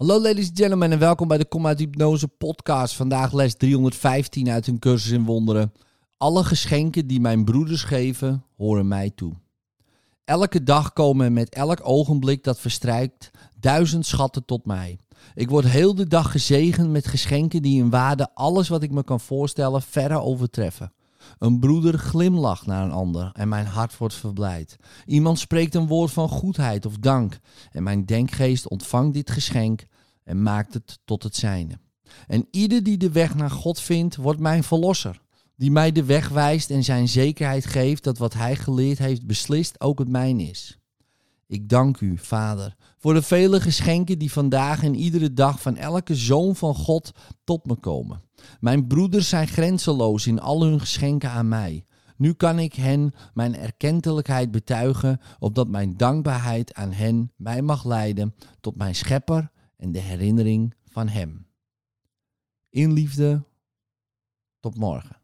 Hallo ladies and gentlemen en welkom bij de uit Hypnose podcast. Vandaag les 315 uit een cursus in wonderen. Alle geschenken die mijn broeders geven, horen mij toe. Elke dag komen met elk ogenblik dat verstrijkt duizend schatten tot mij. Ik word heel de dag gezegend met geschenken die in waarde alles wat ik me kan voorstellen verre overtreffen. Een broeder glimlacht naar een ander en mijn hart wordt verblijd. Iemand spreekt een woord van goedheid of dank en mijn denkgeest ontvangt dit geschenk en maakt het tot het zijne. En ieder die de weg naar God vindt, wordt mijn verlosser. Die mij de weg wijst en zijn zekerheid geeft dat wat hij geleerd heeft beslist ook het mijn is. Ik dank u, Vader, voor de vele geschenken die vandaag en iedere dag van elke zoon van God tot me komen. Mijn broeders zijn grenzeloos in al hun geschenken aan mij. Nu kan ik hen mijn erkentelijkheid betuigen, opdat mijn dankbaarheid aan hen mij mag leiden tot mijn schepper en de herinnering van hem. In liefde, tot morgen.